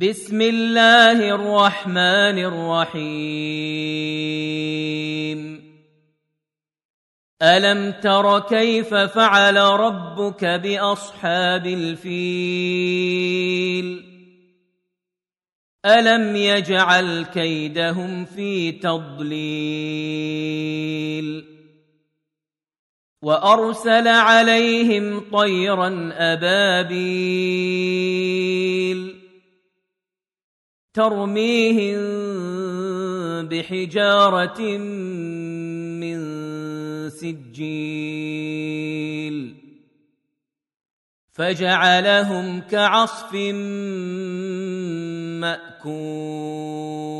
بسم الله الرحمن الرحيم. ألم تر كيف فعل ربك بأصحاب الفيل؟ ألم يجعل كيدهم في تضليل؟ وأرسل عليهم طيرا أبابيل. ترميهم بحجارة من سجيل. فجعلهم كعصف مأكول.